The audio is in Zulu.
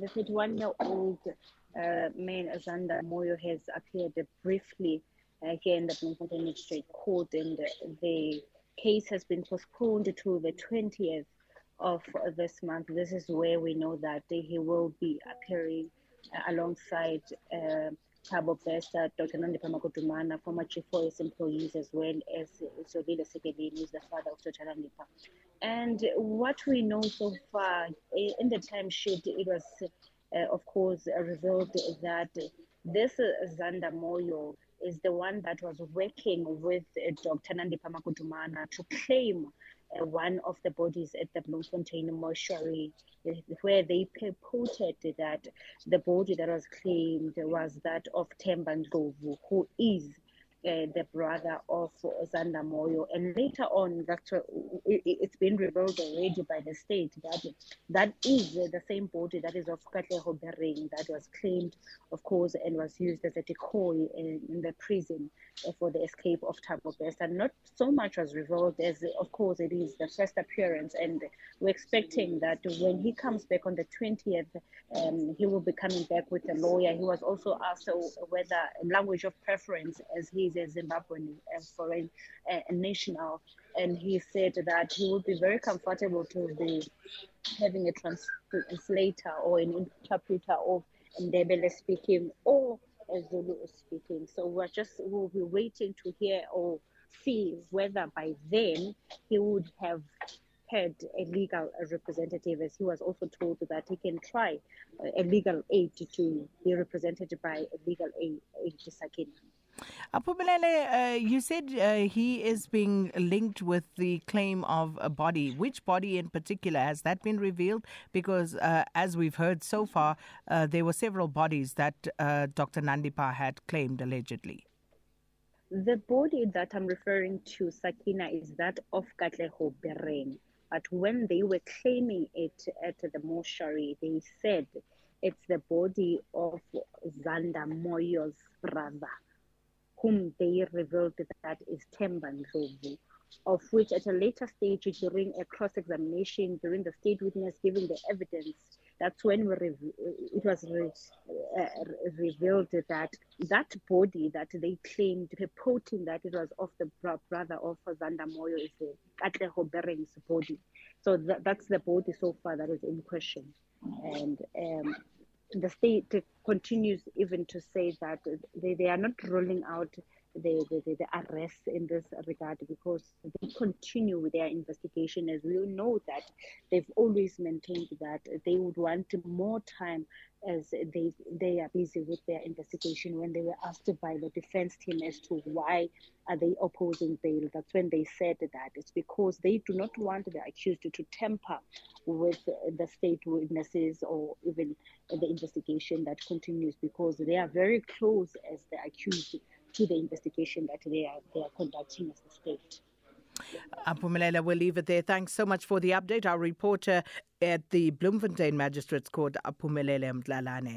the 31 year old uh, man, Zanda Moyo, has appeared briefly uh, here in the Bloemfontein Magistrate Court, and the case has been postponed to the 20th of this month. This is where we know that he will be appearing uh, alongside uh, Thabo Bester, Dr. Nandipha Makudumana, former Chief Forest employees, as well as Zolile Sekeleni, who's the father of Dr. Nandipha. And what we know so far, in the timesheet, it was, uh, of course, revealed that this Zanda Moyo is the one that was working with uh, Dr. Nandipha Makudumana to claim one of the bodies at the Bloemfontein mortuary, uh, where they purported that the body that was claimed was that of Themba Ndlovu, who is uh, the brother of Zanda Moyo. And later on, that it, has been revealed already by the state that that is the same body that is of Katleho Bereng that was claimed, of course, and was used as a decoy in, in the prison for the escape of Thabo Best. And not so much was revealed as, of course, it is the first appearance. And we're expecting that when he comes back on the 20th, um, he will be coming back with a lawyer. He was also asked whether language of preference, as he is a Zimbabwean foreign uh, national, and he said that he would be very comfortable to be having a translator or an interpreter of Ndebele speaking or Zulu speaking. So we're just we'll be waiting to hear or see whether by then he would have had a legal representative, as he was also told that he can try a legal aid to be represented by a legal aid, aid Sakina. Aphumelele, uh, you said uh, he is being linked with the claim of a body. Which body in particular has that been revealed? Because uh, as we've heard so far, uh, there were several bodies that uh, Dr. Nandipha had claimed allegedly. The body that I'm referring to, Sakina, is that of Katleho Bereng. But when they were claiming it at the mortuary, they said it's the body of Zanda Moyo's brother whom they revealed that is Themba Ndlovu, of which at a later stage during a cross-examination, during the state witness giving the evidence, that's when we it was re uh, revealed that that body that they claimed, reporting that it was of the brother of Zanda Moyo, is the Katleho Bereng's body. So that, that's the body so far that is in question. And um, the state continues even to say that they, they are not ruling out the, the, the arrest in this regard because they continue with their investigation. As we know that they've always maintained that they would want more time as they they are busy with their investigation when they were asked by the defense team as to why are they opposing bail. That's when they said that it's because they do not want the accused to tamper with the state witnesses or even the investigation that continues because they are very close as the accused to the investigation that they are they are conducting as the state Aphumelele, we'll leave it there. Thanks so much for the update. Our reporter at the Bloemfontein Magistrates Court, Aphumelele Mdlalane.